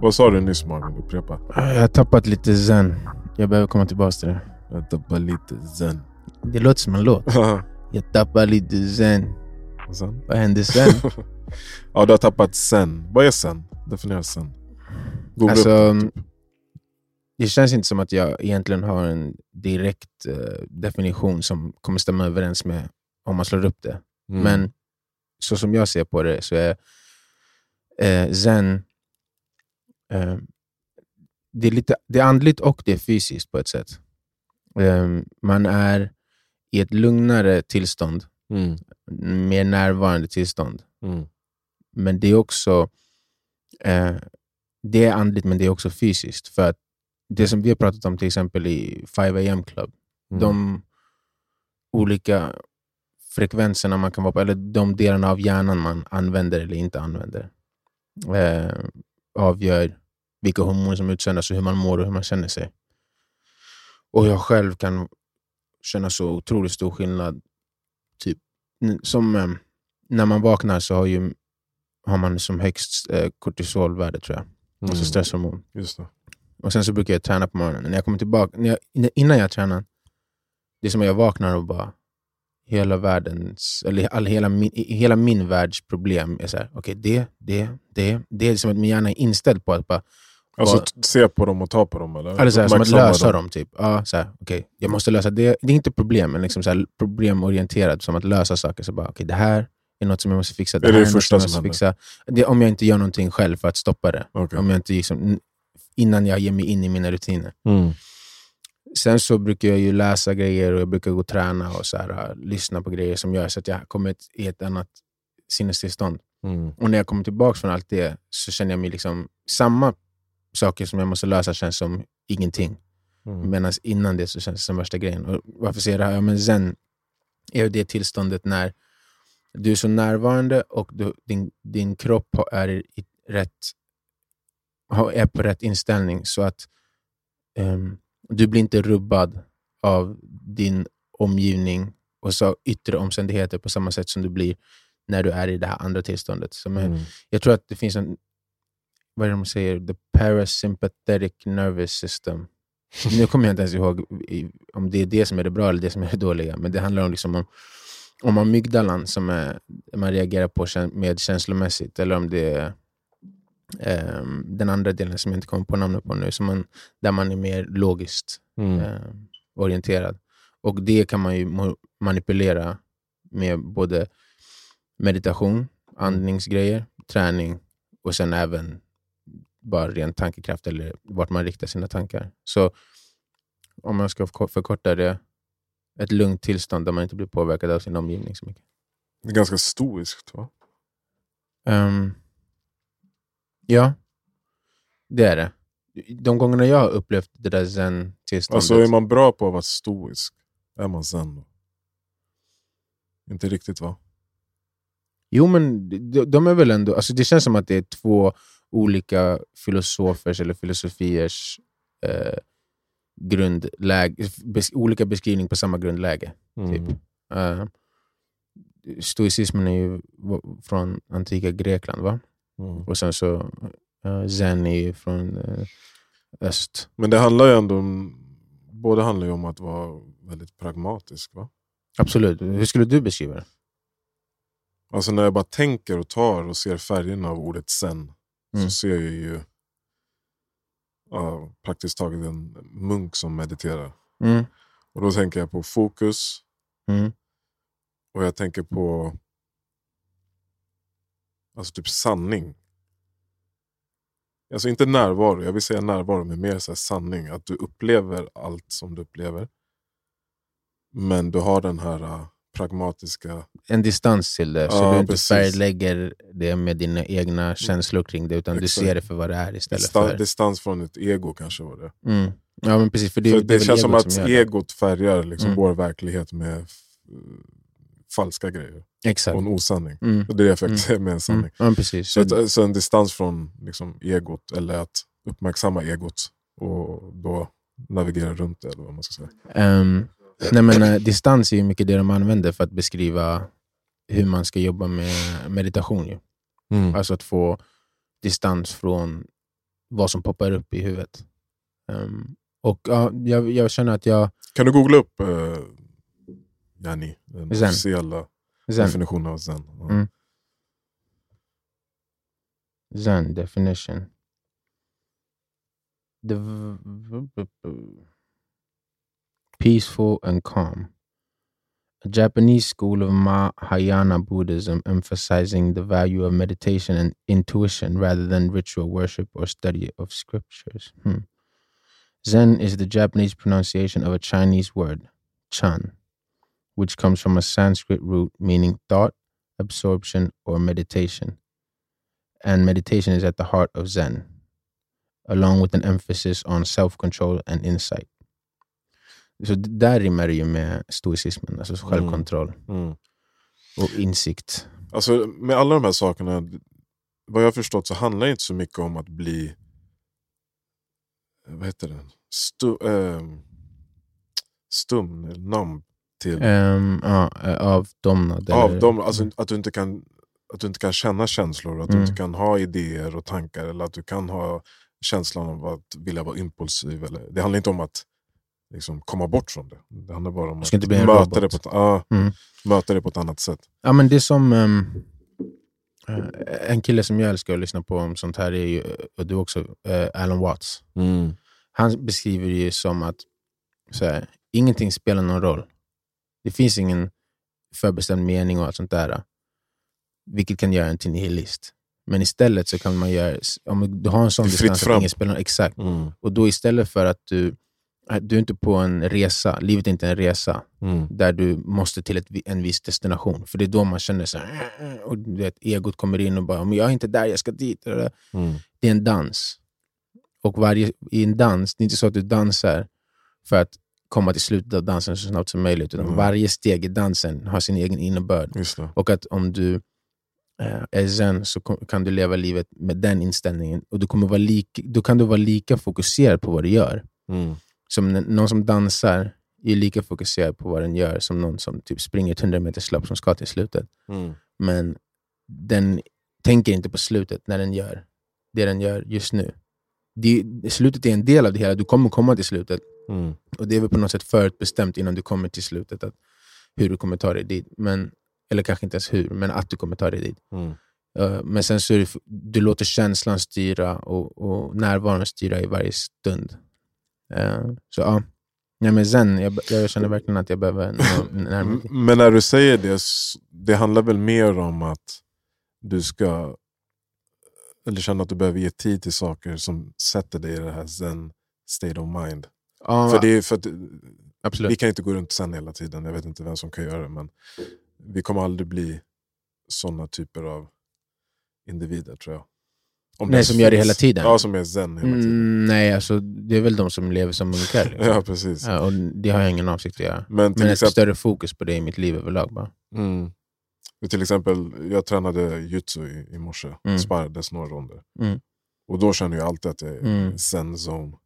Vad sa du nyss Marvin? Upprepa. Jag har tappat lite zen. Jag behöver komma tillbaka till det. Jag tappar lite zen. Det låter som en låt. Jag tappar lite zen. Och sen? Vad hände sen? ja, du har tappat sen. Vad är sen? Definiera sen. Googla Alltså, upp det, typ. det känns inte som att jag egentligen har en direkt eh, definition som kommer stämma överens med om man slår upp det. Mm. Men så som jag ser på det så är eh, zen eh, det, är lite, det är andligt och det är fysiskt på ett sätt. Eh, man är i ett lugnare tillstånd, Mm. mer närvarande tillstånd. Mm. Men det är också eh, det är andligt, men det är också fysiskt. För att det som vi har pratat om till exempel i 5am Club, Mm. de olika frekvenserna man kan vara på, eller de delarna av hjärnan man använder eller inte använder, eh, avgör vilka hormoner som utsöndras och hur man mår och hur man känner sig. Och jag själv kan känna så otroligt stor skillnad. Typ, som eh, när man vaknar så har, ju, har man som högst eh, kortisolvärde tror jag, alltså Mm. stresshormon. Just det. Och sen så brukar jag träna på morgonen. När jag kommer tillbaka, när jag, innan jag tränar, det är som att jag vaknar och bara hela världens, eller all, hela, min, hela min världs problem är så här, okej det, det, det. Det är som att min hjärna är inställd på att bara Alltså t- se på dem och ta på dem eller? eller så här, som att lösa dem. typ. Ja, så här, okej, jag måste lösa det. Det är inte problem, men liksom så här, problemorienterad, som att lösa saker. Så bara, okej, det här är något som jag måste fixa. Det, Är det här det första som måste fixa. Det, om jag inte gör någonting själv för att stoppa det. Okej. Om jag inte liksom, innan jag ger mig in i mina rutiner. Mm. Sen så brukar jag ju läsa grejer och jag brukar gå och träna och så här, lyssna på grejer som gör så att jag kommer i ett annat sinnestillstånd. Mm. Och när jag kommer tillbaka från allt det så känner jag mig liksom, samma saker som jag måste lösa känns som ingenting. Mm. Medan innan det så känns det som värsta grejen. Och varför säger jag det här? Ja, men zen är det tillståndet när du är så närvarande och du, din, din kropp är, i rätt, är på rätt inställning så att ehm, du blir inte rubbad av din omgivning och så yttre omständigheter på samma sätt som du blir när du är i det här andra tillståndet. Som Mm. Jag tror att det finns en, vad är det de säger, the parasympathetic nervous system. Nu kommer jag inte ens ihåg om det är det som är det bra eller det som är det dåliga, men det handlar om, liksom om, om amygdalan som är, man reagerar på med känslomässigt, eller om det är den andra delen som jag inte kommer på namnet på nu, som man, där man är mer logiskt Mm. eh, orienterad. Och det kan man ju manipulera med både meditation, andningsgrejer, träning och sen även bara ren tankekraft eller vart man riktar sina tankar. Så om man ska förko- förkorta det, ett lugnt tillstånd där man inte blir påverkad av sin omgivning så mycket. Det är ganska stoiskt va? Ehm, ja, det är det. De gångerna jag har upplevt det där zen-tillståndet... Alltså är man bra på att vara stoisk, är man zen då? Inte riktigt va? Jo, men de, de är väl ändå... Alltså det känns som att det är två olika filosofers eller filosofiers eh, grundläge, bes, olika beskrivning på samma grundläge. Mm. Typ. Eh, stoicismen är ju från antika Grekland, va? Mm. Och sen så eh, zen är från eh, öst. Men det handlar ju ändå om, båda handlar ju om att vara väldigt pragmatisk va? Absolut. Hur skulle du beskriva det? Alltså när jag bara tänker och tar och ser färgerna av ordet zen Mm. så ser jag ju ja, praktiskt taget en munk som mediterar. Mm. Och då tänker jag på fokus Mm. och jag tänker på alltså typ sanning. Alltså inte närvaro, jag vill säga närvaro men mer så sanning. Att du upplever allt som du upplever. Men du har den här äh, pragmatiska... En distans till det, så Ja, du inte färglägger det med dina egna känslor kring det, utan du Exakt. ser det för vad det är istället Distan, för... distans från ett ego kanske var det. Mm. Ja, men precis. För det, För det, det, känns som att det. egot färgar liksom Mm. vår verklighet med falska grejer. Exakt. Och en osanning. Mm. Det är det jag försöker Mm. säga med en sanning. Mm. Ja, men precis. Så, att, så en distans från liksom, egot, eller att uppmärksamma egot och då navigera runt det. Eller vad man ska säga. Ehm, nej, men, eh, distans är ju mycket det de använder för att beskriva hur man ska jobba med meditation. Ju. Alltså att få distans från vad som poppar upp i huvudet. Um, och ja, jag, jag känner att jag... Kan du googla upp uh, Yani, den Zen. officiella Zen, definitionen av zen? Ja. Mm. Zen definition. The peaceful and calm. A Japanese school of Mahayana Buddhism emphasizing the value of meditation and intuition rather than ritual worship or study of scriptures. Hmm. Zen is the Japanese pronunciation of a Chinese word, chan, which comes from a Sanskrit root meaning thought, absorption, or meditation. And meditation is at the heart of Zen, along with an emphasis on self control and insight. Så där rimmar det ju med stoicismen, alltså självkontroll Mm. och insikt. Alltså med alla de här sakerna, vad jag har förstått så handlar det inte så mycket om att bli, vad heter det, Stu, ehm, stum, eller numb till Um, ja, avdomnad. av eller- dem. Alltså att du inte kan, att du inte kan känna känslor, att du Mm. inte kan ha idéer och tankar eller att du kan ha känslan av att vilja vara impulsiv. Eller, det handlar inte om att liksom, komma bort från det. Det handlar bara om Du att möta det, på ett, ja, Mm. möta det på ett annat sätt. Ja, men det är som eh, en kille som jag älskar att lyssna på om sånt här, är ju, och du också, eh, Alan Watts. Han beskriver det ju som att här, ingenting spelar någon roll. Det finns ingen förbestämd mening och allt sånt där. Vilket kan göra en till nihilist. Men istället så kan man göra, om du har en sån distans att ingen spelar exakt. Mm. Och då istället för att du, du är inte på en resa, livet är inte en resa Mm. där du måste till ett, en viss destination. För det är då man känner så här, och du vet, egot kommer in och bara, men jag är inte där, jag ska dit. Mm. Det är en dans. Och varje, i en dans, det är inte så att du dansar för att komma till slutet av dansen så snabbt som möjligt, utan Mm. varje steg i dansen har sin egen innebörd. Och att om du eh, är zen så kan du leva livet med den inställningen. Och du kommer vara lik, då kan du vara lika fokuserad på vad du gör. Mm. Som någon som dansar är lika fokuserad på vad den gör som någon som typ springer ett 100 meters lopp som ska till slutet. Mm. Men den tänker inte på slutet när den gör det den gör just nu. Det, slutet är en del av det hela, du kommer komma till slutet. Mm. Och det är väl på något sätt förutbestämt innan du kommer till slutet, att hur du kommer ta dig dit. Men, eller kanske inte ens hur, men att du kommer ta dig dit. Mm. Uh, men sen så det, du låter känslan styra och, och närvaron styra i varje stund. Uh, så ja, Nej, men zen, jag, jag känner verkligen att jag behöver närmare. Men när du säger det, det handlar väl mer om att du ska eller känna att du behöver ge tid till saker som sätter dig i det här zen state of mind. Ja, För det är för att, absolut. vi kan inte gå runt sen hela tiden, jag vet inte vem som kan göra det, men vi kommer aldrig bli sådana typer av individer tror jag. Om Nej, som gör det finns. hela tiden? Ja, som är zen hela tiden. Mm, nej, alltså, det är väl de som lever som munkar. Liksom. Ja, precis. Ja, och det har jag ingen avsikt att göra. Men till Men ett exempel, större fokus på det i mitt liv överlag. Bara. mm, till exempel, jag tränade jutsu i, i morse, Mm. sparrades några ronder. Mm. Och då känner jag alltid att jag är Mm. zen zone.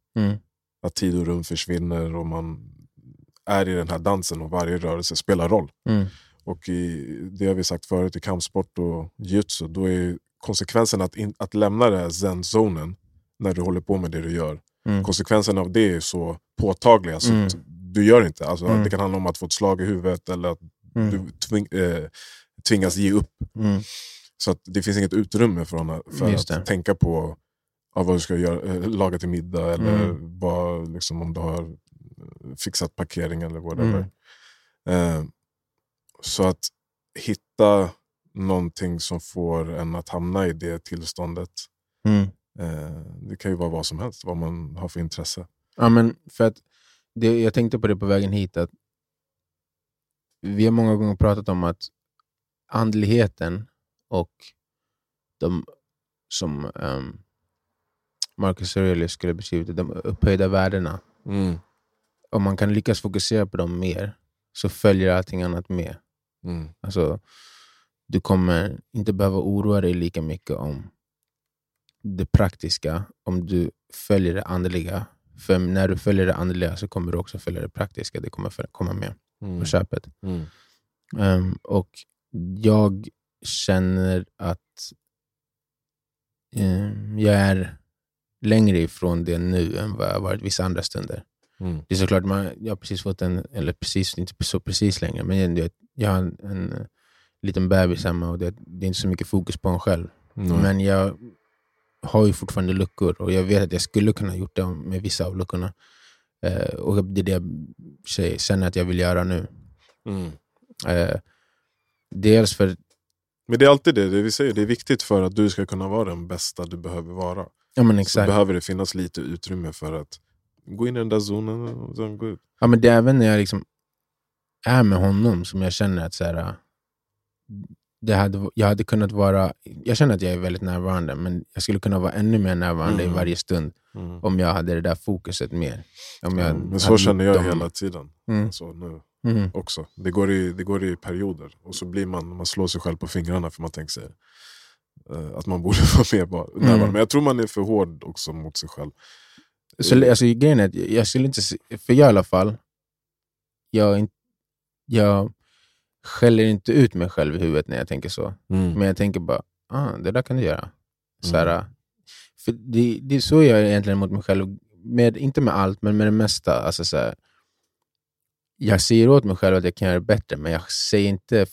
Att tid och rum försvinner och man är i den här dansen och varje rörelse spelar roll. Mm. Och i, det har vi sagt förut i kampsport och jutsu, då är konsekvensen att, in, att lämna den här zen-zonen när du håller på med det du gör. Mm. Konsekvenserna av det är så påtagliga så Mm. att du gör inte. Alltså, Mm. Det kan handla om att få ett slag i huvudet eller att Mm. du tving, eh, tvingas ge upp. Mm. Så det finns inget utrymme för, honom, för att tänka på ja, vad du ska göra, eh, laga till middag eller Mm. vad, liksom, om du har eh, fixat parkering eller whatever. Mm. Eh, så att hitta någonting som får en att hamna i det tillståndet. Mm. Eh, det kan ju vara vad som helst, vad man har för intresse. Ja, men för att det, jag tänkte på det på vägen hit, att vi har många gånger pratat om att andligheten och de som um, Marcus Aurelius skulle beskrivit det, de upphöjda värdena, Mm. om man kan lyckas fokusera på dem mer så följer allting annat med. Mm. Alltså, du kommer inte behöva oroa dig lika mycket om det praktiska om du följer det andliga. För när du följer det andliga så kommer du också följa det praktiska. Det kommer komma med Mm. på köpet. Mm. Ehm, och jag känner att ehm, jag är längre ifrån det nu än vad jag varit vissa andra stunder. Mm. Det är såklart, man, jag har precis fått en, eller precis, inte så precis längre, men jag, jag har en, en eh, liten bebis hemma och det, det är inte så mycket fokus på en själv. Mm. Men jag har ju fortfarande luckor och jag vet att jag skulle kunna gjort det med vissa av luckorna. Eh, och det är det jag säger- känner att jag vill göra nu. Mm. Eh, dels för, Men det är alltid det, det vi säger, det är viktigt för att du ska kunna vara den bästa du behöver vara. Ja men Så exakt. behöver det finnas lite utrymme för att gå in i den där zonen och sen gå ut. Ja, men det är även när jag liksom är med honom som jag känner att så här, äh, det hade, jag hade kunnat vara... Jag känner att jag är väldigt närvarande, men jag skulle kunna vara ännu mer närvarande Mm. i varje stund Mm. om jag hade det där fokuset mer. Om jag Ja, men så känner jag dem- hela tiden. Mm. Så nu Mm. också. Det går, i, det går i perioder. Och så blir man, man slår sig själv på fingrarna för man tänker sig att man borde vara mer bara närvarande. Men jag tror man är för hård också mot sig själv. Så, alltså, grejen är att jag skulle inte... För jag i alla fall, jag, jag skäller inte ut mig själv i huvudet när jag tänker så. Men jag tänker bara, ah, det där kan du göra. Så här, Mm. för det, det är så jag är egentligen mot mig själv. Med, inte med allt, men med det mesta. Alltså, så här, jag säger åt mig själv att jag kan göra det bättre, men jag säger inte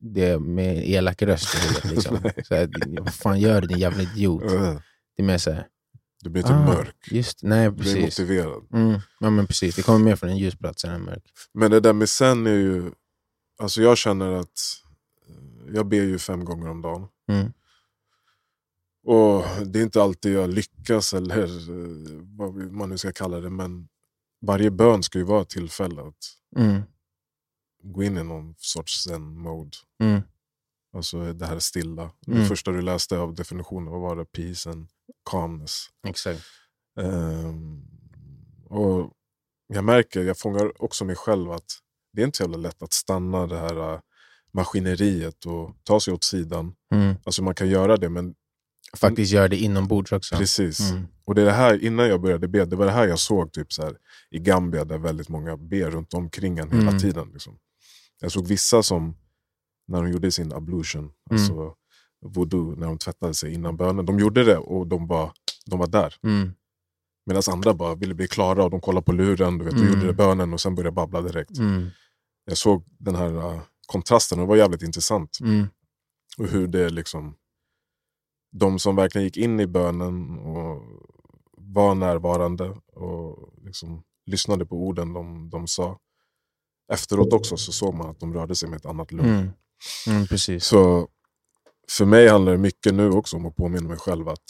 det med elak röst i huvudet. Liksom. Så här, vad fan gör du din jävla idiot? Det är mer så här, Du blir typ ah, mörk. Just, nej, Du blir precis. motiverad. Mm, ja, men precis. Det kommer mer från en ljusplats än en mörk. Men det där med sen är ju... Alltså jag känner att eh, jag ber ju fem gånger om dagen. Mm. Och det är inte alltid jag lyckas eller eh, vad man nu ska kalla det. Men varje bön ska ju vara ett tillfälle att Mm. Gå in i någon sorts zen-mode. Mm. Alltså det här stilla. Det Mm. första du läste av definitionen, vad var det? Peace and calmness. Exakt. Ehm, och jag märker, jag fångar också mig själv att det är inte så jävla lätt att stanna det här äh, maskineriet och ta sig åt sidan. Mm. Alltså man kan göra det, men Faktiskt göra det inombords också. precis. Mm. Och det är det här, innan jag började be, det var det här jag såg typ så här, i Gambia där väldigt många ber runt omkring en hela Mm. tiden. Liksom. Jag såg vissa som, när de gjorde sin ablution, Mm. alltså voodoo, när de tvättade sig innan bönen. De gjorde det och de, bara, de var där. Mm. Medan andra bara ville bli klara och de kollade på luren, du vet, och Mm. gjorde det bönen och sen började babbla direkt. Mm. Jag såg den här äh, kontrasten och det var jävligt intressant. Mm. Och hur det liksom, de som verkligen gick in i bönen och var närvarande och liksom lyssnade på orden de, de sa. Efteråt också så såg man att de rörde sig med ett annat lugn. Mm. Mm. Precis. Så för mig handlar det mycket nu också om att påminna mig själv att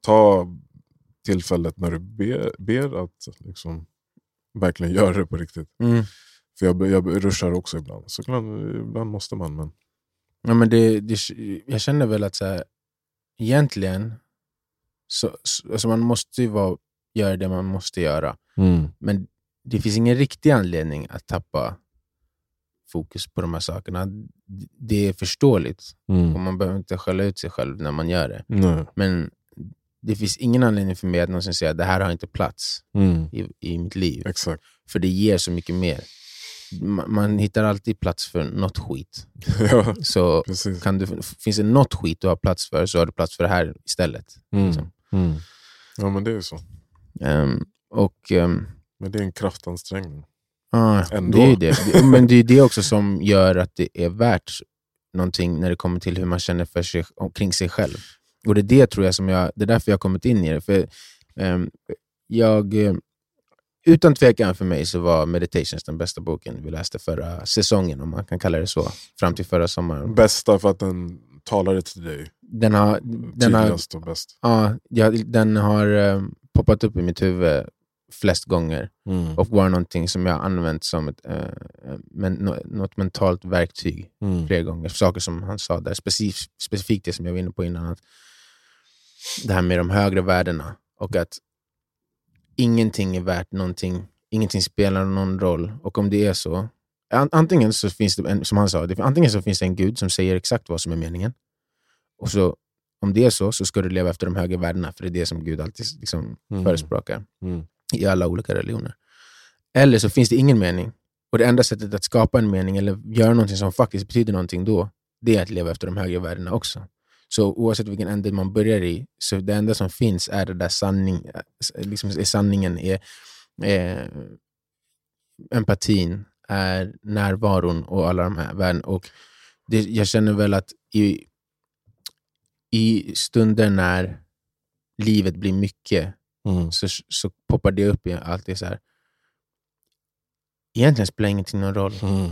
ta tillfället när du ber, ber att liksom verkligen göra det på riktigt. Mm. För jag, jag ruschar också ibland. Så ibland, ibland måste man. Men, Ja, men det, det, jag känner väl att så här, egentligen, så, så, alltså man måste ju vara, göra det man måste göra. Men det finns ingen riktig anledning att tappa fokus på de här sakerna. Det är förståeligt och man behöver inte skälla ut sig själv när man gör det. Nej. Men det finns ingen anledning för mig att någonsin säga att det här har inte plats i, i mitt liv. Exakt. För det ger så mycket mer. Man, man hittar alltid plats för något skit. ja, Så precis. kan du, finns det något skit du har plats för så har du plats för det här istället. Mm. liksom. Ja men det är så. Ehm, och ehm, Men det är en kraftansträngning. ah, Ändå. det är det. Men det är det också som gör att det är värt någonting när det kommer till hur man känner för sig, omkring sig själv. Och det är det tror jag som jag, det är därför jag har kommit in i det. För ehm, jag, eh, utan tvekan för mig så var Meditations den bästa boken vi läste förra säsongen, om man kan kalla det så, fram till förra sommaren. Bästa för att den talade till dig. Den har, den har, och bäst. ja, ja, den har eh, poppat upp i mitt huvud flest gånger Mm. och var någonting som jag har använt som ett, eh, men, nå- något mentalt verktyg Mm. flera gånger. Saker som han sa där, specif specifikt det som jag var inne på innan. Att det här med de högre värdena och att ingenting är värt någonting. Ingenting spelar någon roll. Och om det är så, an antingen så finns det, en, som han sa, antingen så finns det en gud som säger exakt vad som är meningen. Och så om det är så, så ska du leva efter de högre värdena, för det är det som Gud alltid liksom, Mm. förespråkar Mm i alla olika religioner. Eller så finns det ingen mening. Och det enda sättet att skapa en mening eller göra någonting som faktiskt betyder någonting då, det är att leva efter de högre värdena också. Så oavsett vilken ände man börjar i, så det enda som finns är det där sanning, eh, liksom är sanningen, är, är empatin, är närvaron och alla de här värdena. Och det, jag känner väl att i, i stunder när livet blir mycket Mm. så, så poppar det upp i alltid så här. Egentligen spelar ingenting någon roll, Mm.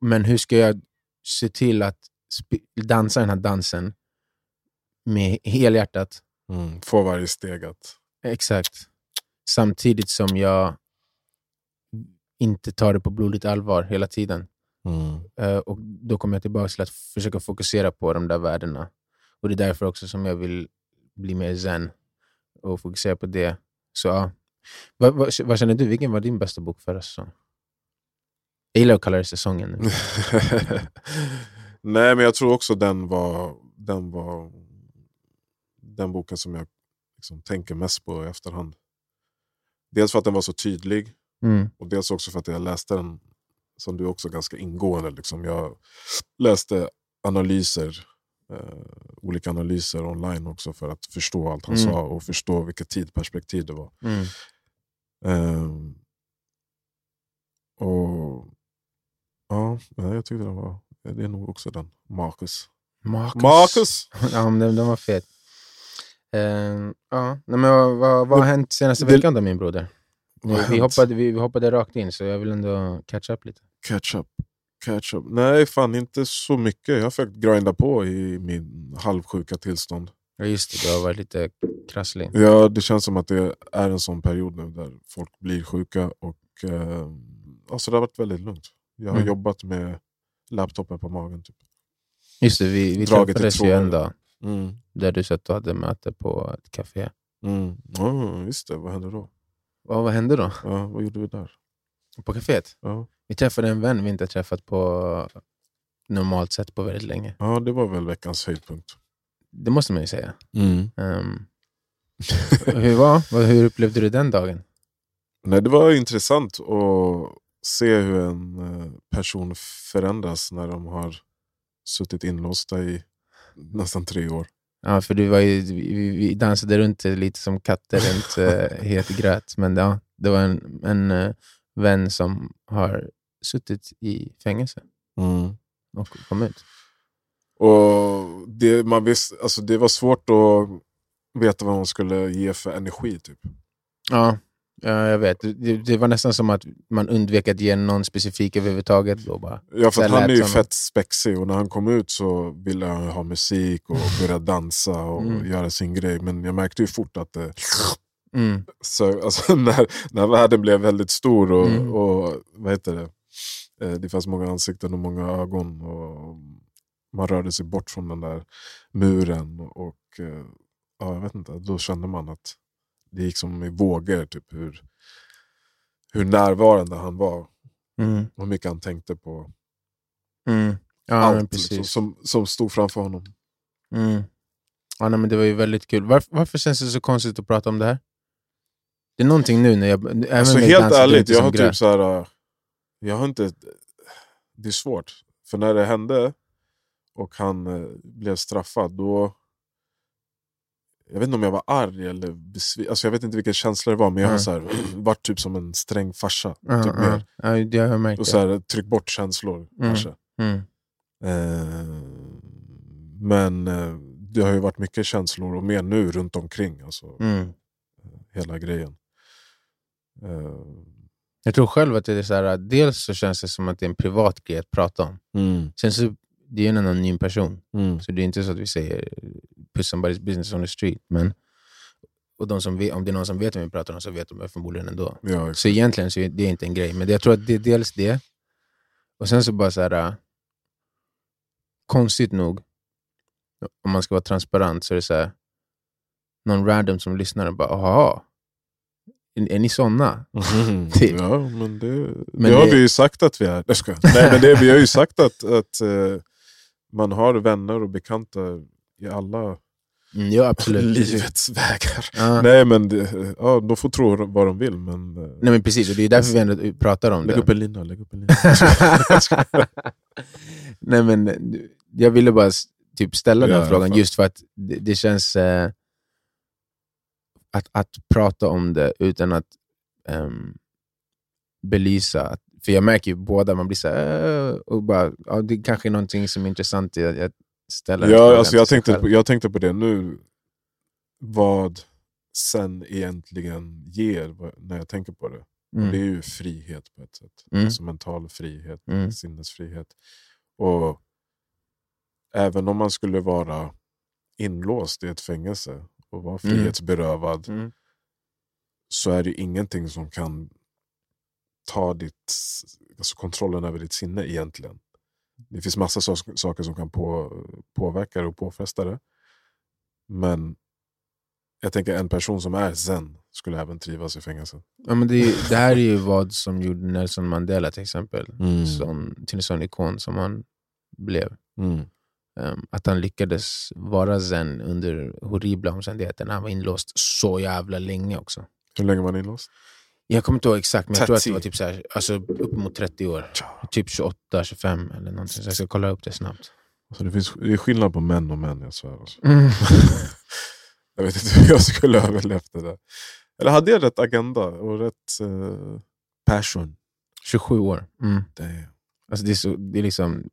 men hur ska jag se till att dansa den här dansen med helhjärtat? Mm. Få varje steg att... Exakt. Samtidigt som jag inte tar det på blodigt allvar hela tiden. Mm. Eh, och Då kommer jag tillbaka till att försöka fokusera på de där värdena. Och Det är därför också som jag vill bli mer zen och fokusera på det. Så ja. vad, vad, vad känner du? Vilken var din bästa bok förra säsongen? Jag gillar att kalla det säsongen nu. Nej, men jag tror också den var den, var den boken som jag liksom tänker mest på i efterhand. Dels för att den var så tydlig Mm. och dels också för att jag läste den som du också ganska ingående. Liksom. Jag läste analyser, olika analyser online också för att förstå allt han Mm. sa och förstå vilket tidsperspektiv det var. Mm. Ehm, och ja, jag tyckte den var, det är nog också den. Marcus. Marcus. Marcus! Ja, men den, den var fet. Ehm, ja. Nej, men vad, vad, vad har hänt senaste Det- veckan då min broder? Vi, vi, hoppade, vi, vi hoppade rakt in, så jag vill ändå catch up lite. Catch up. Catch up. Nej, fan inte så mycket. Jag har försökt grinda på i min halvsjuka tillstånd. Ja, just det. Du har varit lite krasslig. Ja, det känns som att det är en sån period nu där folk blir sjuka. Och, eh, alltså det har varit väldigt lugnt. Jag har Mm. jobbat med laptopen på magen. Typ. Just det, vi, vi träffades ju en dag Mm. där du satt och hade möte på ett café. Mm. Ja, just det, vad hände då? Vad, vad hände då? Ja, vad gjorde vi där? På caféet? Ja. Vi träffade en vän vi inte träffat på normalt sätt på väldigt länge. ja, det var väl veckans höjdpunkt. Det måste man ju säga. Mm. Ehm, hur, var, hur upplevde du den dagen? Nej, det var intressant att se hur en eh, person förändras när de har suttit inlåsta i nästan tre år. Ja, för du var ju, vi, vi dansade runt lite som katter runt uh, het gröt. Men ja, det var en, en eh, vän som har suttit i fängelse och kom ut. Och det, man visst, alltså det var svårt att veta vad man skulle ge för energi. Typ. Ja, ja jag vet. Det, det var nästan som att man undvek att ge någon specifik överhuvudtaget. Då bara. Ja, för han är ju fett spexig och när han kom ut så ville han ha musik och börja dansa och Mm. göra sin grej. Men jag märkte ju fort att det, Mm, så, alltså, när, när världen blev väldigt stor och, Mm. och vad heter det? Eh, det fanns många ansikten och många ögon. Och man rörde sig bort från den där muren. Och eh, ja, jag vet inte, Då kände man att det gick som i vågor. Typ, hur, hur närvarande han var. mm, Och hur mycket han tänkte på mm. Ja, allt liksom, som, som stod framför honom. Mm. Ja, nej, men det var ju väldigt kul. Varför, varför känns det så konstigt att prata om det här? Det är någonting nu när jag... Även Alltså, när helt ärligt, jag har typ så här, äh, jag har inte... Det är svårt. För när det hände och han eh, blev straffad, då... Jag vet inte om jag var arg eller besviken. Alltså, jag vet inte vilken känsla det var, men jag har Mm. så här, varit typ som en sträng farsa. Ja, typ ja. mer. Ja, har jag märkt. Och så här, tryck bort känslor Mm. kanske. Mm. Eh, men eh, det har ju varit mycket känslor och mer nu runt omkring. Alltså, Mm. hela grejen. Eh, Jag tror själv att det är så här, att dels så känns det som att det är en privat grej att prata om. Sen så, det är en anonym person. mm. Så det är inte så att vi säger put somebody's business on the street. Men, och de som vet, om det är någon som vet vem vi pratar om så vet de förmodligen ändå. Ja. Så egentligen så är det inte en grej. Men jag tror att det är dels det. Och sen så bara så här... Konstigt nog, om man ska vara transparent, så är det så här, någon random som lyssnar och bara ”Jaha, är, ni såna?” Mhm. Typ. Ja, men det, Men det har det- vi ju sagt att vi är. Skojar. Nej men det, vi har ju sagt att, att eh, man har vänner och bekanta i alla mm, Ja, livets vägar. Ja. Nej men det, ja, de får tro vad de vill. Men, eh, Nej, men precis, och det är därför vi ändå pratar om lägg det. upp en lina, lägg upp en lina. Nej, men jag ville bara typ ställa Ja, den frågan, fan. just för att det, det känns... Eh, att, att prata om det utan att ehm, belysa. Att, för jag märker ju båda, man blir så här, och bara, ja, det kanske är någonting som är intressant i att jag ställer Ja, alltså jag, tänkte på, jag tänkte på det nu, vad sen egentligen ger när jag tänker på det. Mm. Det är ju frihet på ett sätt. Mm. Alltså mental frihet, Mm. sinnesfrihet. Och även om man skulle vara inlåst i ett fängelse och vara Mm. frihetsberövad Mm. så är det ingenting som kan ta ditt, alltså kontrollen över ditt sinne egentligen. Det finns massa so- saker som kan på, påverka det och påfresta det. Men jag tänker en person som är zen skulle även trivas i fängelse. Ja, men det, det här är ju vad som gjorde Nelson Mandela till exempel Mm. som, till en sån ikon som han blev. Mm. Ehm, att han lyckades vara zen under horribla omständigheter han var inlåst så jävla länge också. Hur länge var han inlåst? Jag kommer inte ihåg exakt, men jag tror att det 30. var typ så här, alltså uppemot 30 år. Typ 28, 25 eller någonting. Så jag ska kolla upp det snabbt. Alltså det, finns, det är skillnad på män och män, jag svär. Alltså. Mm. Jag vet inte hur jag skulle ha överlevt det där. Eller hade jag rätt agenda och rätt eh, passion? 27 år. Mm. Damn. Alltså det, är så, det är liksom,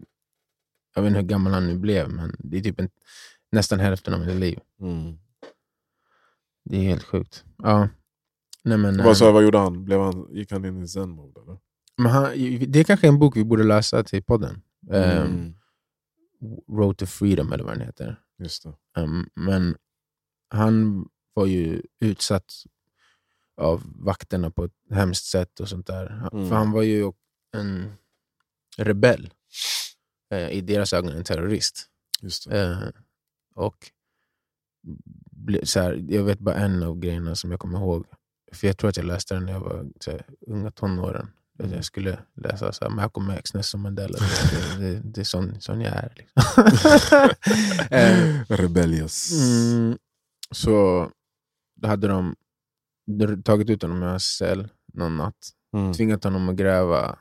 jag vet inte hur gammal han nu blev, men det är typ en, nästan hälften av mitt liv. Mm. Det är helt sjukt. Ja. Nej, men, Vad, så, vad gjorde han? Blev han? Gick han in i zen-mode? det är kanske en bok vi borde läsa till podden. Ehm, Mm. Road to Freedom eller vad den heter. Just. Ehm, men han var ju utsatt av vakterna på ett hemskt sätt och sånt där. Mm. För han var ju en rebell. Eh, I deras ögon en terrorist. Eh, och ble, så här, jag vet bara en av grejerna som jag kommer ihåg. För jag tror att jag läste den när jag var så här, unga tonåren. Mm. Jag skulle läsa så här, Malcolm X, Nelson Mandela. Det, det, det är sån, sån jag är. Liksom. Eh, Rebellious. Mm, så då hade de de tagit ut honom ur hans cell någon natt, Mm. tvingat honom att gräva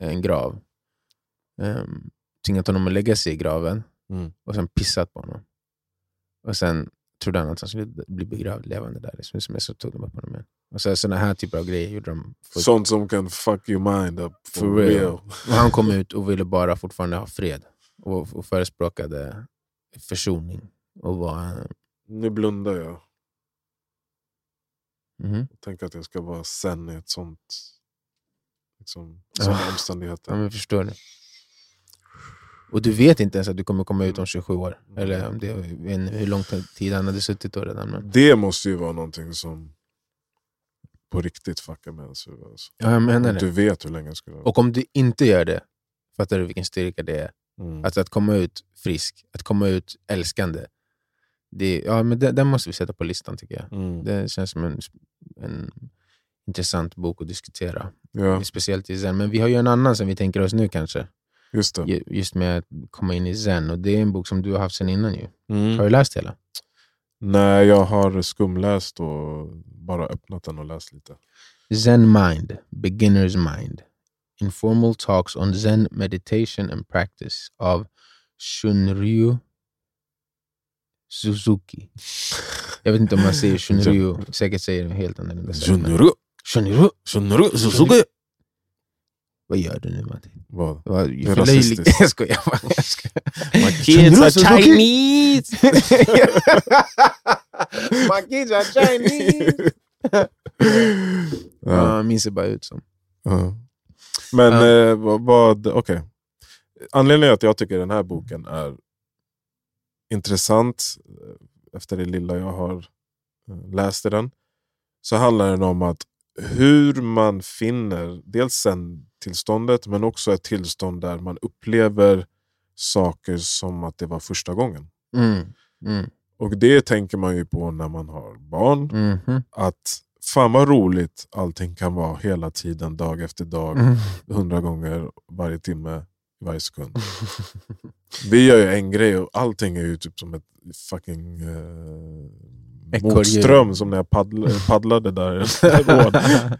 en grav. Um, tvingat honom att lägga sig i graven Mm. och sen pissat på honom. Och sen trodde han att han skulle bli begravd levande där. Liksom. Men så tog de upp honom igen. Och så, sådana här typer av grejer gjorde de. För, Sånt som kan fuck your mind up for, For real. real. han kom ut och ville bara fortfarande ha fred. Och, och förespråkade försoning. Och var... Nu blundar jag. Mhm. Tänk att jag ska vara sen i ett sånt... Liksom, Ja. sådana Ja, omständigheter. men förstår du. Och du vet inte ens att du kommer komma ut om 27 år. Mm. Eller om det, inte hur lång tid han hade suttit då redan. Men... Det måste ju vara någonting som på riktigt fuckar med ens huvud. Alltså. Ja, jag menar det. Du vet hur länge det skulle vara. Och om du inte gör det, fattar du vilken styrka det är? Mm. Alltså att komma ut frisk, att komma ut älskande. Det, ja, men det, den måste vi sätta på listan tycker jag. Mm. Det känns som en, en intressant bok att diskutera. Ja, Speciellt i zen. Men vi har ju en annan som vi tänker oss nu kanske. Just det. Ju- Just med att komma in i zen. Och det är en bok som du har haft sen innan ju. Mm. Har du läst hela? Nej, jag har skumläst och bara öppnat den och läst lite. Zen Mind, Beginner's Mind. Informal Talks on Zen Meditation and Practice av Shunryu Suzuki. Jag vet inte om man säger Shunryu, säkert säger det helt annorlunda. Shunru, Shunryu? Shunru, Suzuki! Vad gör du nu Martin? Vad? Vad- är förlöjlig- rasistiskt. Jag skojar bara. Jag skojar. My Shunryu are! Chinese! My kids are Chinese! ja. Han minns det bara ut som. Ja. Men Ja. eh, vad, okej. Anledningen att jag tycker den här boken är intressant, eh, efter det lilla jag har eh, läst i den, så handlar den om att hur man finner dels sen tillståndet men också ett tillstånd där man upplever saker som att det var första gången. Mm. Mm. Och det tänker man ju på när man har barn. Mhm. Att fan vad roligt allting kan vara hela tiden, dag efter dag Mm. hundra gånger varje timme, varje sekund. Vi gör ju en grej och allting är ju typ som ett fucking eh, motström som när jag paddl paddlade där.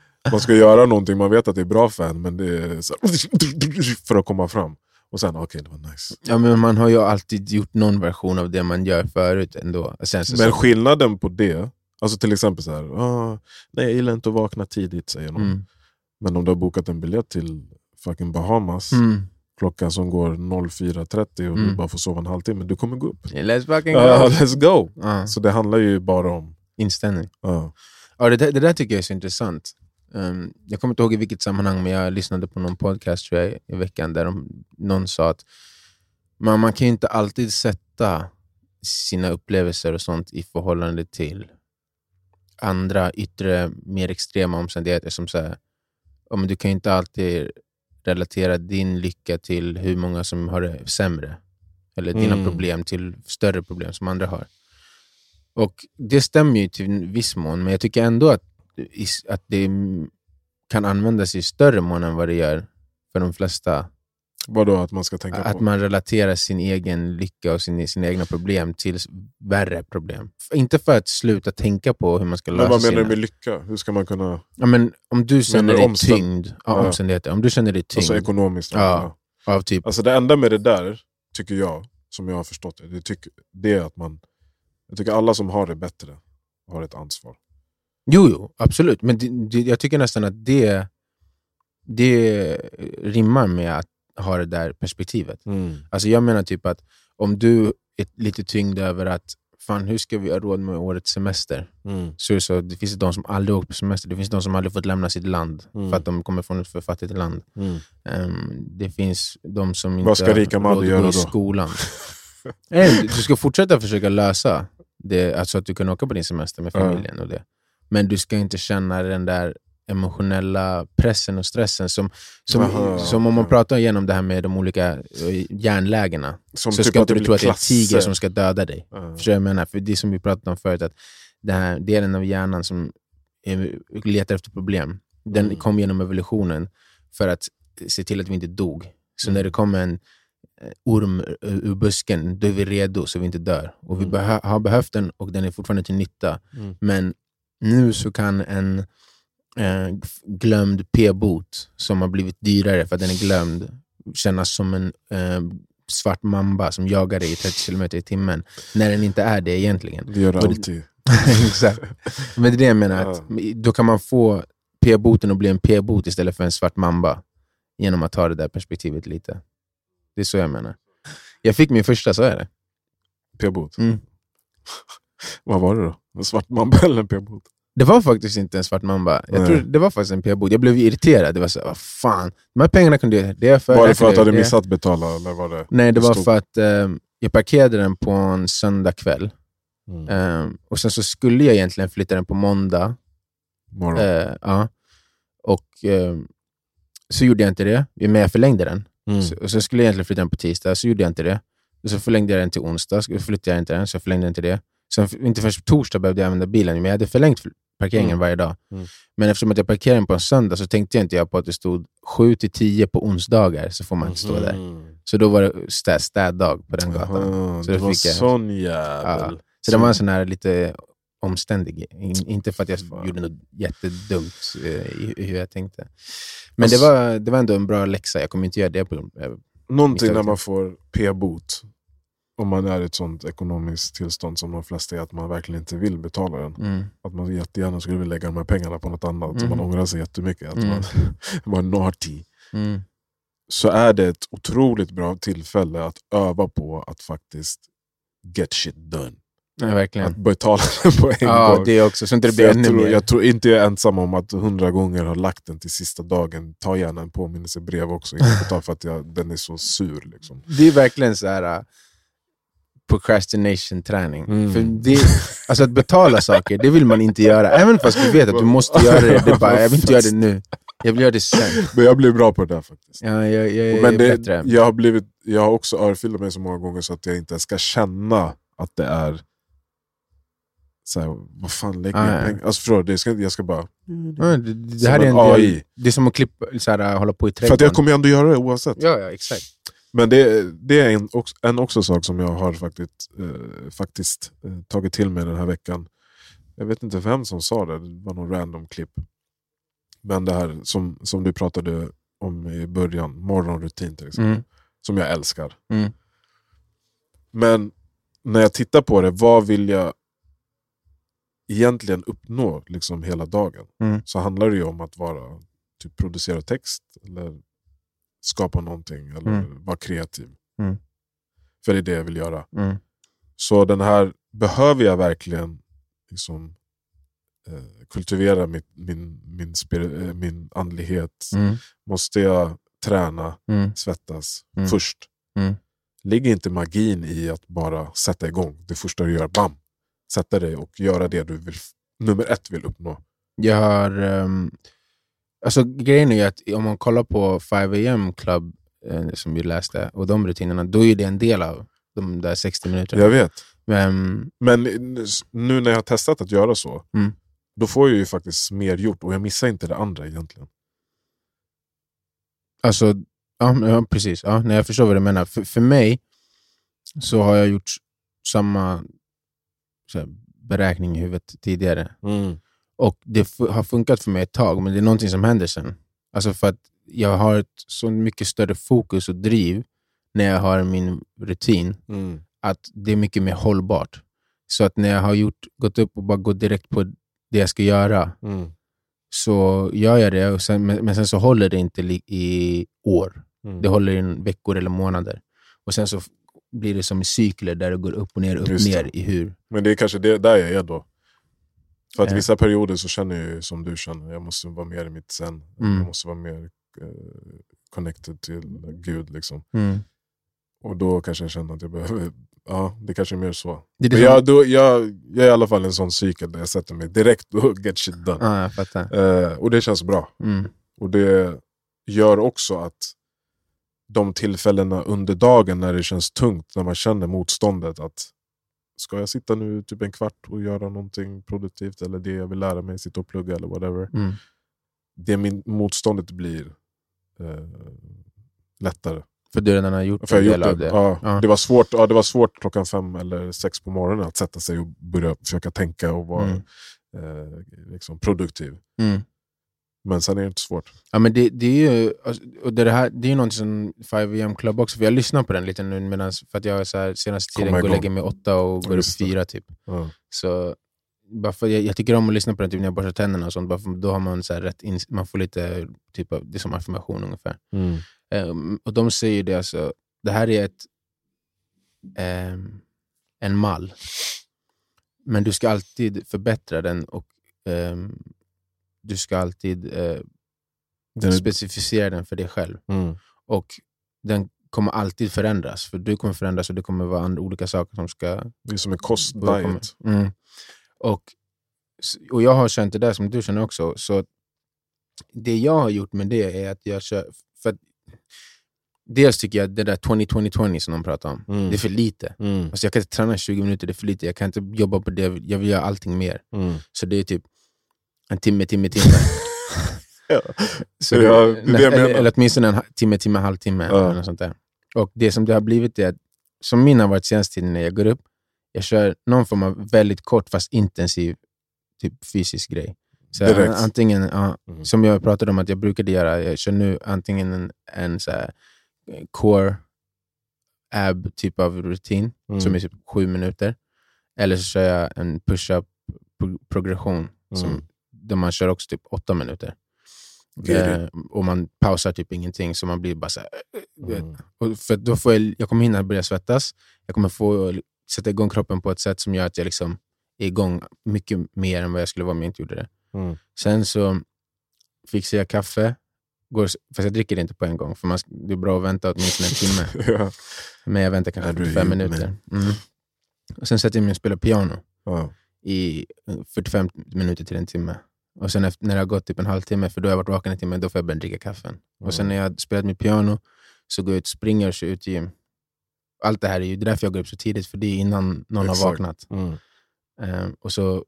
man ska göra någonting, man vet att det är bra för en men det är så här, för att komma fram. Och sen, okej det var nice. Ja, men man har ju alltid gjort någon version av det man gör förut ändå. Sen så, Men skillnaden på det, alltså till exempel så här, ah, nej jag gillar inte att vakna tidigt säger någon. mm. Men om du har bokat en biljett till fucking Bahamas, Mm. klockan som går 04.30 och du Mm. bara får sova en halvtimme, du kommer gå upp. Let's fucking go! Ja, let's go! Ja, Så det handlar ju bara om... inställning. ja. Ja, det, där, det där tycker jag är så intressant. Um, jag kommer inte ihåg i vilket sammanhang, men jag lyssnade på någon podcast tror jag, i veckan där de, någon sa att man, man kan ju inte alltid sätta sina upplevelser och sånt i förhållande till andra yttre, mer extrema omständigheter. Som så här, men du kan ju inte alltid relatera din lycka till hur många som har det sämre. Eller dina Mm. problem till större problem som andra har. Och Det stämmer ju till viss mån, men jag tycker ändå att, att det kan användas i större mån än vad det gör för de flesta. Vadå att man ska tänka Att på? man relaterar sin egen lycka och sin, sina egna problem till värre problem. Inte för att sluta tänka på hur man ska Men lösa vad menar sina... du med lycka? Hur ska man kunna... Ja, men om du känner dig omstän- tyngd, ja, Ja. omständigheter, om du känner dig tyngd Alltså ekonomiskt? Ja. av typ... Alltså det enda med det där, tycker jag, som jag har förstått det, det, tycker, det är att man... Jag tycker alla som har det bättre har ett ansvar. Jo, jo, absolut. Men det, det, jag tycker nästan att det, det rimmar med att ha det där perspektivet. Alltså jag menar typ att om du är lite tyngd över att fan, hur ska vi ha råd med årets semester? Mm. Så, så, det finns de som aldrig åkt på semester, det finns de som aldrig fått lämna sitt land Mm. för att de kommer från ett för fattigt land. Mm. Ehm, det finns de som Vad inte ska rika har råd att gå i skolan. Nej, du ska fortsätta försöka lösa det, alltså att du kan åka på din semester med familjen. och det. Men du ska inte känna den där emotionella pressen och stressen som, som, Aha, som om man pratar igenom det här med de olika eh, hjärnlägena. Som så typ ska inte du tro att det är en tiger som ska döda dig. Ja. Förstår jag menar? För det som vi pratade om förut, att den här delen av hjärnan som letar efter problem, den Mm. kom genom evolutionen för att se till att vi inte dog. Så Mm. när det kommer en eh, orm ur busken, då är vi redo så vi inte dör. Och vi Mm. behö- har behövt den och den är fortfarande till nytta. Mm. Men nu så kan en eh, glömd p-bot som har blivit dyrare för att den är glömd kännas som en eh, svart mamba som jagar dig i 30 km i timmen, när den inte är det egentligen. Det gör det- alltid. Exakt. Men det är det jag menar, att då kan man få p-boten att bli en p-bot istället för en svart mamba genom att ta det där perspektivet lite. Det är så jag menar. Jag fick min första, så är det. P-bot. Mm. Vad var det då? En svart mamba eller en p-bot? Det var faktiskt inte en svart mamba. Jag tror det var faktiskt en p-bot. Jag blev irriterad. Det var så, vad fan, de här pengarna kunde jag... Det för, Var det för att du hade missat betala? Eller var det... Nej, det var stod- för att eh, jag parkerade den på en söndagkväll. Mm. Eh, och sen så skulle jag egentligen flytta den på måndag. Morgon. Eh, ja. Och eh, så gjorde jag inte det, men jag förlängde den. Mm. Så, och så skulle jag egentligen flytta den på tisdag, så gjorde jag inte det. Och så förlängde jag den till onsdag, så flyttade jag inte den, så jag förlängde den till det. Sen, inte först på torsdag behövde jag använda bilen, men jag hade förlängt parkeringen Mm. varje dag. Mm. Men eftersom att jag parkerade på en söndag så tänkte jag inte jag på att det stod 7 till 10 på onsdagar, så får man inte stå där. Mhm. Så då var det stä, städdag på den gatan. Aha, Så det var fick jag- sån jävel. Så det var en sån här lite omständig, in, inte för att jag Fan. gjorde något jättedumt eh, i, i hur jag tänkte. Men Alltså- det, var, det var ändå en bra läxa, jag kommer inte göra det på eh, Någonting när man får p-bot, om man är i ett sånt ekonomiskt tillstånd som de flesta är, att man verkligen inte vill betala den. mm. Att man jättegärna skulle vilja lägga de här pengarna på något annat, så man Mhm. ångrar sig jättemycket. Att Mm. man var naughty. Mm. Så är det ett otroligt bra tillfälle att öva på att faktiskt get shit done. Ja, verkligen. Att betala den på en Ja, gång. det också, så inte det blir jag, tror, jag tror inte jag är ensam om att hundra gånger ha lagt den till sista dagen. Ta gärna en påminnelsebrev också betalar för att jag, den är så sur. Liksom. Det är verkligen så här uh, procrastination-träning. Mm. För det, alltså att betala saker, det vill man inte göra. Även fast du vet att du måste göra det. det bara, jag vill inte göra det nu. Jag vill göra det sen. Men jag blir bra på det där faktiskt. Ja, jag, jag, jag Men är det, jag, har blivit, jag har också örfilat mig så många gånger så att jag inte ska känna att det är så här, vad fan lägger Ah, jag ja. pengar? Alltså förstår du, det ska, jag ska bara... Ja, det, det här är en AI. Det är som att klippa, så här, hålla på i För trädgården. att jag kommer ju ändå göra det oavsett. Ja, ja, exakt. Men det, det är en också, en också sak som jag har faktiskt, eh, faktiskt eh, tagit till mig den här veckan. Jag vet inte vem som sa det, det var någon random klipp. Men det här som, som du pratade om i början, morgonrutin till exempel. Mm. som jag älskar. Mm. Men när jag tittar på det, vad vill jag egentligen uppnå liksom hela dagen? Mm. Så handlar det ju om att vara, typ, producera text, eller skapa någonting, eller Mm. vara kreativ. Mm. För det är det jag vill göra. Mm. Så den här, behöver jag verkligen liksom, eh, kultivera mitt, min, min, spir, eh, min andlighet? Mm. Måste jag träna, Mm. svettas Mm. först? Ligger inte magin i att bara sätta igång? Det första du gör, bam! Sätta dig och göra det du vill, nummer ett vill uppnå. Jag har... ehm, alltså grejen är ju att om man kollar på 5am Club, eh, som vi läste, och de rutinerna, då är det en del av de där 60 minuterna. Jag vet. Men, Men nu när jag har testat att göra så, Mm. då får jag ju faktiskt mer gjort och jag missar inte det andra egentligen. alltså, ja, ja precis. Ja, nej, jag förstår vad du menar. För, för mig så har jag gjort samma här, beräkning i huvudet tidigare. Och det har funkat för mig ett tag, men det är någonting som händer sen. Alltså för att jag har ett så mycket större fokus och driv när jag har min rutin, Mm. att det är mycket mer hållbart. Så att när jag har gjort, gått upp och bara gått direkt på det jag ska göra, Mm. så gör jag det, och sen, men, sen så håller det inte i år. Mm. Det håller i veckor eller månader. Och sen så blir det som i cykler där det går upp och ner, upp det. ner i hur. Men det är kanske det, där jag är då. För att vissa perioder så känner jag som du känner, jag måste vara mer i mitt zen. Mm. Jag måste vara mer eh, connected till Gud. Liksom. Mm. Och då kanske jag känner att jag behöver, ja det kanske är mer så. Det det Men som- jag, då, jag, jag är i alla fall en sån cykel där jag sätter mig direkt och get shit done. Ja. Eh, och det känns bra. Mm. Och det gör också att de tillfällena under dagen när det känns tungt, när man känner motståndet, att ska jag sitta nu typ en kvart och göra någonting produktivt, eller det jag vill lära mig, sitta och plugga eller whatever. Mm. Det min, motståndet blir eh, lättare. För du redan har gjort För en del av det. det. Ja, Ja. Det, var svårt, ja, det var svårt klockan fem eller sex på morgonen att sätta sig och börja försöka tänka och vara Mm. eh, liksom produktiv. Mm. Men sen är det inte svårt. Ja, men det, det är ju alltså, och det, här, det är något som 5am Club också, för jag lyssnar på den lite nu medans, för att jag så här, senaste tiden går och lägger mig åtta och går upp Just det. fyra typ. Ja. Så, bara för, jag, jag tycker om att lyssna på den typ när jag borstar tänderna och sånt, bara för, då har man så här, rätt in, man får lite, typ av, det är som affirmation ungefär. Ehm, och de säger det alltså, det här är ett, ehm, en mall. Men du ska alltid förbättra den och ehm, du ska alltid eh, Den specificera den för dig själv. Mm. Och den kommer alltid förändras, för du kommer förändras och det kommer vara andra, olika saker som ska Det är som en kost, Vad kommer- diet. Mm. Och, och jag har känt det där som du känner också. Så det jag har gjort med det är att jag kör... För att, dels tycker jag det där 20-20-20 som de pratar om, Mm. det är för lite. Mm. Alltså jag kan inte träna 20 minuter, det är för lite. Jag kan inte jobba på det, jag vill göra allting mer. Mm. Så det är typ en timme, timme, timme. Ja. Så Ja, det, jag eller, eller åtminstone en timme, timme, halvtimme. Ja. Eller sånt där. Och det som det har blivit är att, som min har varit senaste tiden när jag går upp, jag kör någon form av väldigt kort fast intensiv typ fysisk grej. Så Direkt. antingen, ja, Mm. som jag pratade om att jag brukade göra, jag kör nu antingen en, en så här, eh, core ab typ av rutin, Mm. som är typ sju minuter. Eller så kör jag en push-up pro- progression, som, Mm. Där man kör också typ åtta minuter. It. Eh, och man pausar typ ingenting, så man blir bara så här, eh, vet. Mm. Och för då får jag, jag kommer hinna börja svettas, jag kommer få sätta igång kroppen på ett sätt som gör att jag liksom är igång mycket mer än vad jag skulle vara om jag inte gjorde det. Mm. Sen så fixar jag kaffe, går, fast jag dricker det inte på en gång, för man, det är bra att vänta åtminstone en timme. Ja. Men jag väntar kanske 45 human. minuter. Mm. Och sen sätter jag mig och spelar piano Ja. i eh, 45 minuter till en timme. Och sen när det har gått typ en halvtimme, för då har jag varit vaken en timme, då får jag börja dricka kaffen. Och sen Mm. när jag har spelat mitt piano så går jag ut och springer och kör ut gym. Allt det här är ju det är därför jag går upp så tidigt, för det är innan någon Exakt. har vaknat. Mm. Eh, och så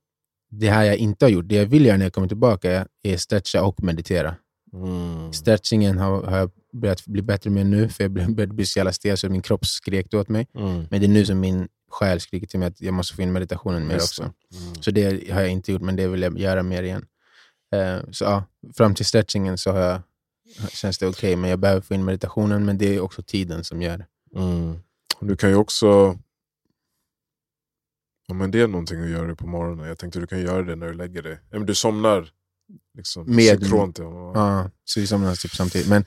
Det här jag inte har gjort, det jag vill göra när jag kommer tillbaka är stretcha och meditera. Mm. Stretchingen har, har jag börjat bli bättre med nu, för jag började bli så jävla stel så min kropp skrek åt mig. Mm. Men det är nu som min själ skriker till mig att jag måste få in meditationen mer Just också. Mm. Så det har jag inte gjort, men det vill jag göra mer igen. Eh, så ja, fram till stretchingen så har jag känns det okej. Men jag behöver få in meditationen, men det är också tiden som gör det. Mm. Du kan ju också... Ja, men det är någonting att göra på morgonen. Jag tänkte du kan göra det när du lägger dig. Ja, men du somnar liksom, Med- synkront. Ja. Ja, så vi somnar typ samtidigt. Men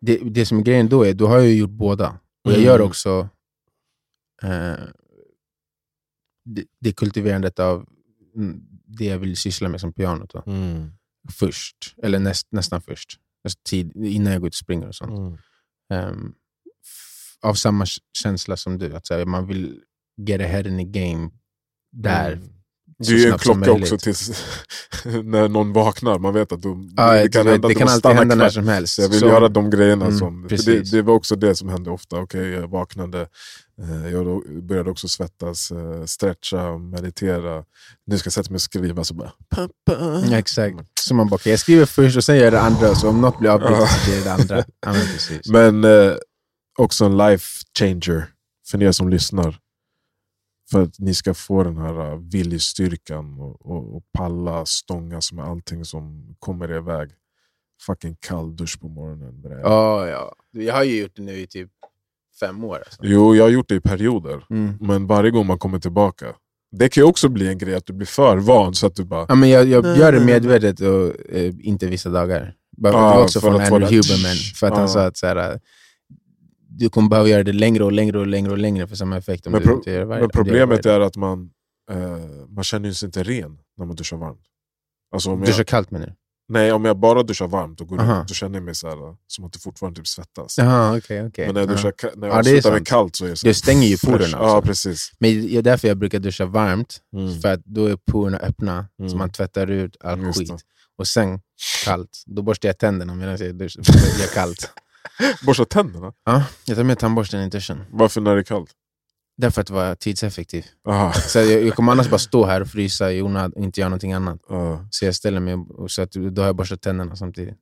det, det som är grejen då är, då har jag ju gjort båda. Och jag Mm. gör också eh, det, det kultiverandet av mm, det jag vill syssla med som pianot. Mm. Först, eller näst, nästan först. Alltså tid, innan jag går ut och springer och sånt. Mm. F- av samma känsla som du, att här, man vill get ahead in the game där. Mm. Det är en klocka också tills när någon vaknar. Man vet att de, Ja, det kan hända det kan alltid hända när som helst. Så jag vill Så- göra de grejerna Mm, som... Det, det var också det som hände ofta. Okej, jag vaknade, eh, jag började också svettas, eh, stretcha, meditera. Nu ska jag sätta mig och skriva, så bara... Pappa. Ja, exakt. Så man bara, okej, jag skriver först och sen gör jag det andra, så om något blir avbrutet så blir det det andra. Ja, men. Men eh, också en life changer för er som lyssnar. För att ni ska få den här uh, viljestyrkan och, och, och palla stångas med allting som kommer er väg. Fucking kall dusch på morgonen. bre. Ja, ja. Jag har ju gjort det nu i typ fem år. Alltså. Jo, jag har gjort det i perioder. Mm. Men varje gång man kommer tillbaka. Det kan ju också bli en grej att du blir för van så att du bara... Ja, men jag, jag gör det medvetet och eh, inte vissa dagar. Bara, Ja, det var också för från Andrew Huberman, för att han Ja. sa att så här, äh, du kommer behöva göra det längre och längre och längre och längre för samma effekt om Men du pro- varje Men problemet är att man, eh, man känner sig inte ren när man duschar varmt. Alltså om dag. jag, kallt menar du? Nej, om jag bara duschar varmt och går Aha. ut, då känner jag mig så här, som att det fortfarande typ svettas. Jaha, okej. okej. Men när jag, Ja. duschar, ka- när jag Ja, avslutar med kallt så är det så Det stänger ju porerna. Ja, Alltså. precis. Men det är därför jag brukar duscha varmt, Mm. för att då är porerna öppna, så Mm. man tvättar ut all Just skit. det. Och sen kallt, då borstar jag tänderna medan jag duschar, för det är kallt. Borsta tänderna? Ja, jag tar med tandborsten i duschen. Varför när det är kallt? Därför att det var tidseffektivt. Aha. Så jag, jag kommer annars bara stå här och frysa i onödan och inte göra någonting annat. Ja. Så jag ställer mig och så att då har jag borstat tänderna samtidigt.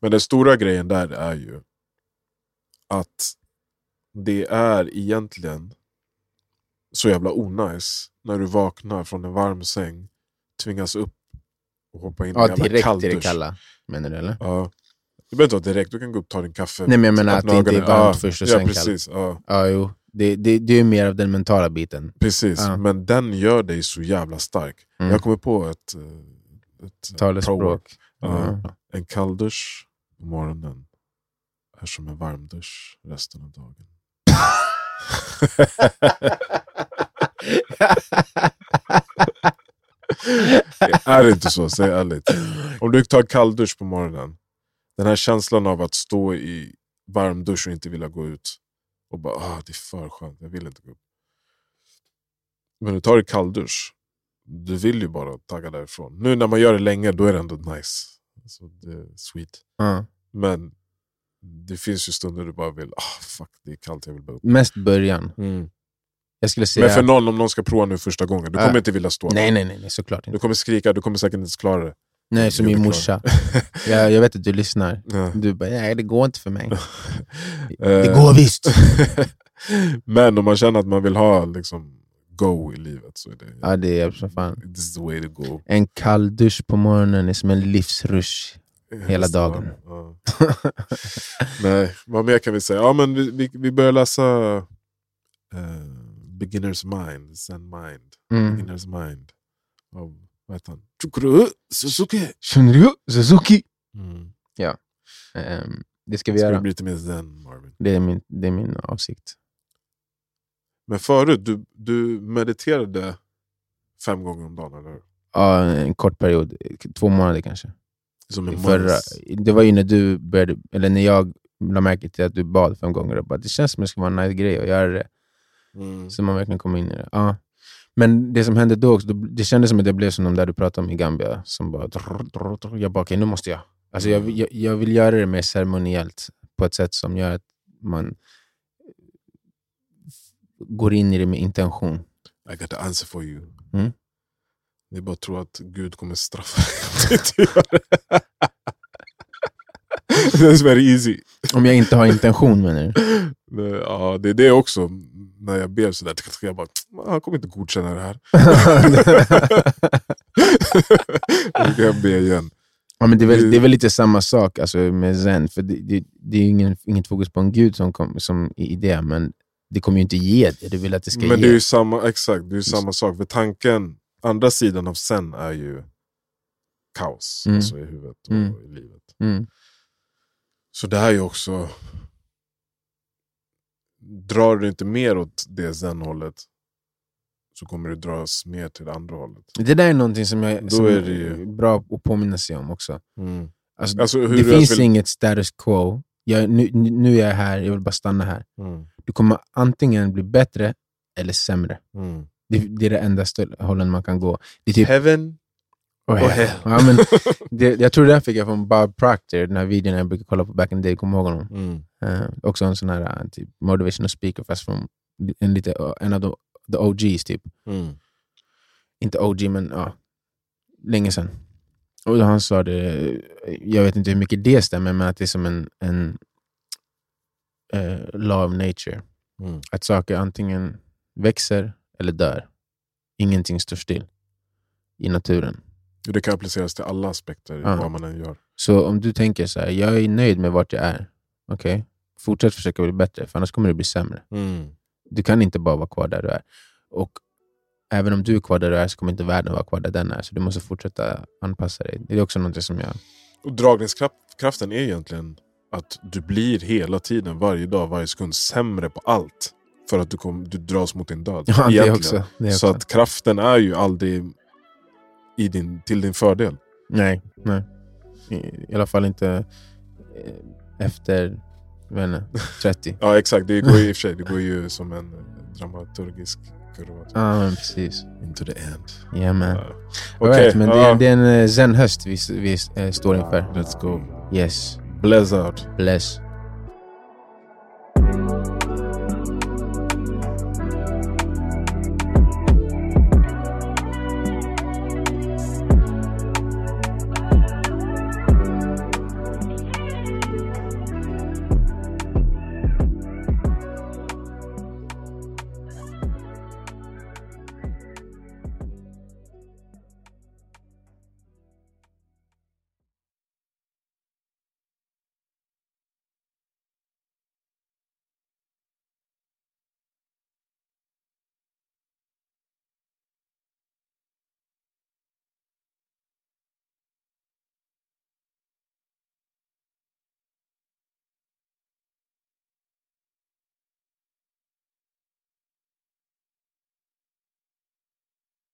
Men den stora grejen där är ju att det är egentligen så jävla onajs när du vaknar från en varm säng, tvingas upp och hoppa in i en Ja, jävla direkt kall i det dusch. kalla, menar du eller? Ja. Det behöver inte vara direkt, du kan gå upp och ta din kaffe. Nej, men jag menar att det inte är ögonen. varmt ja, först och ja, sen kallt. precis, Ja, Ja, jo. Det, det, det är mer av den mentala biten. precis. Ja. Men den gör dig så jävla stark. Mm. Jag kommer på ett, eh, ett Talespråk. Ja. Ja. En kalldusch på morgonen är som en varmdusch resten av dagen. är det inte så? Säg ärligt. Om du tar kalldusch på morgonen, den här känslan av att stå i varm dusch och inte vilja gå ut och bara ah, det är för skönt, jag vill inte gå upp. Men du tar en kalldusch, du vill ju bara tagga därifrån. Nu när man gör det länge, då är det ändå nice. Så det är sweet. Ja. Men det finns ju stunder du bara vill, ah fuck det är kallt, jag vill bara upp. Mest början. Jag skulle säga... Men för någon, om någon ska prova nu första gången, du kommer inte vilja stå nej, där. nej, nej, nej, såklart Du inte. kommer skrika, du kommer säkert inte klara det. Nej, som min morsa. Jag, jag vet att du lyssnar. Ja. Du bara, nej det går inte för mig. Eh, Det går visst! Men om man känner att man vill ha liksom, go i livet så är det Ja, det är som fan. this is the way to go. En kall dusch på morgonen är som en livsrush. Hela dagen. Ja. Nej, vad mer kan vi säga? Ja, men vi, vi, vi börjar läsa eh, Beginner's Mind, Zen Mind. Mm. Beginner's Mind. Av, vad heter han? Chukuru Suzuki. Shunryu Suzuki! Mm. Ehm, det ska vi Ska göra. det bli lite mer zen Marvin? Det är min, det är min avsikt. Men förut, du, du mediterade fem gånger om dagen, eller? Ja, en kort period. Två månader kanske. Som en Förra, det var ju när du började, eller när jag la märke till att du bad fem gånger. Och bara, det känns som det ska vara en nice grej att göra det. Mm. Så man verkligen kommer in i det. Ja. Men det som hände då också, det kändes som att jag blev som de där du pratade om i Gambia. Som bara, drr, drr, drr. Jag bara, okej nu måste jag. Alltså jag, jag. Jag vill göra det mer ceremoniellt. På ett sätt som gör att man går in i det med intention. I got the answer for you. Mm. Ni bara tror att Gud kommer straffa det. That's very easy. Om jag inte har intention menar du? Ja, det är det också. När jag ber sådär, jag bara, "Ah, han kommer inte godkänna det här. Då kan jag be igen. Ja, men det, är väl, det är väl lite samma sak alltså, med zen, för det, det, det är ju ingen, inget fokus på en gud som, kom, som i det, men det kommer ju inte ge det. Du vill att det ska Men ge. det är ju samma, exakt, det är ju samma sak. För tanken, andra sidan av sen är ju kaos Mm. alltså i huvudet och Mm. i livet. Mm. Så det här är ju också... Drar du inte mer åt det zen-hållet så kommer du dras mer till det andra hållet. Det där är någonting som, jag, Då som är ju- bra att påminna sig om också. Alltså, Alltså, hur det finns vill- inget status quo. Jag, nu, nu är jag här, jag vill bara stanna här. Mm. Du kommer antingen bli bättre eller sämre. Mm. Det, det är det enda hållen man kan gå. Det är typ, Heaven och och hell. Ja, men det, jag tror det där fick jag från Bob Proctor, den här videon jag brukar kolla på back in the day. Kommer ihåg honom? Mm. Eh, också en sån här eh, typ, motivational speaker, fast från en, lite, eh, en av de, the OGs. typ. Mm. Inte OG, men ja, länge sedan. Och han sa det, jag vet inte hur mycket det stämmer, men att det är som en, en law of nature. Mm. Att saker antingen växer eller dör. Ingenting står still i naturen. Det kan appliceras till alla aspekter, Ja. vad man än gör. Så om du tänker så här, jag är nöjd med vart jag är. Okej, fortsätt försöka bli bättre, för annars kommer det bli sämre. Mm. Du kan inte bara vara kvar där du är. Och även om du är kvar där du är så kommer inte världen vara kvar där den är. Så du måste fortsätta anpassa dig. Det är också något som jag... Och dragningskraften är egentligen att du blir hela tiden, varje dag, varje sekund sämre på allt. För att du, kom, du dras mot din död. Ja, det också. Det är Så också. att kraften är ju aldrig i din, till din fördel. Nej, nej. I, I alla fall inte eh, efter inte, 30. Ja exakt, det går ju i och för sig det går ju som en dramaturgisk kurva. Ja, men precis. Into the end. Yeah, man. All Okej, right, men det, ja. är- det är en eh, zen-höst vi, vi eh, står inför. Let's go. Yes. Bless out. Bless.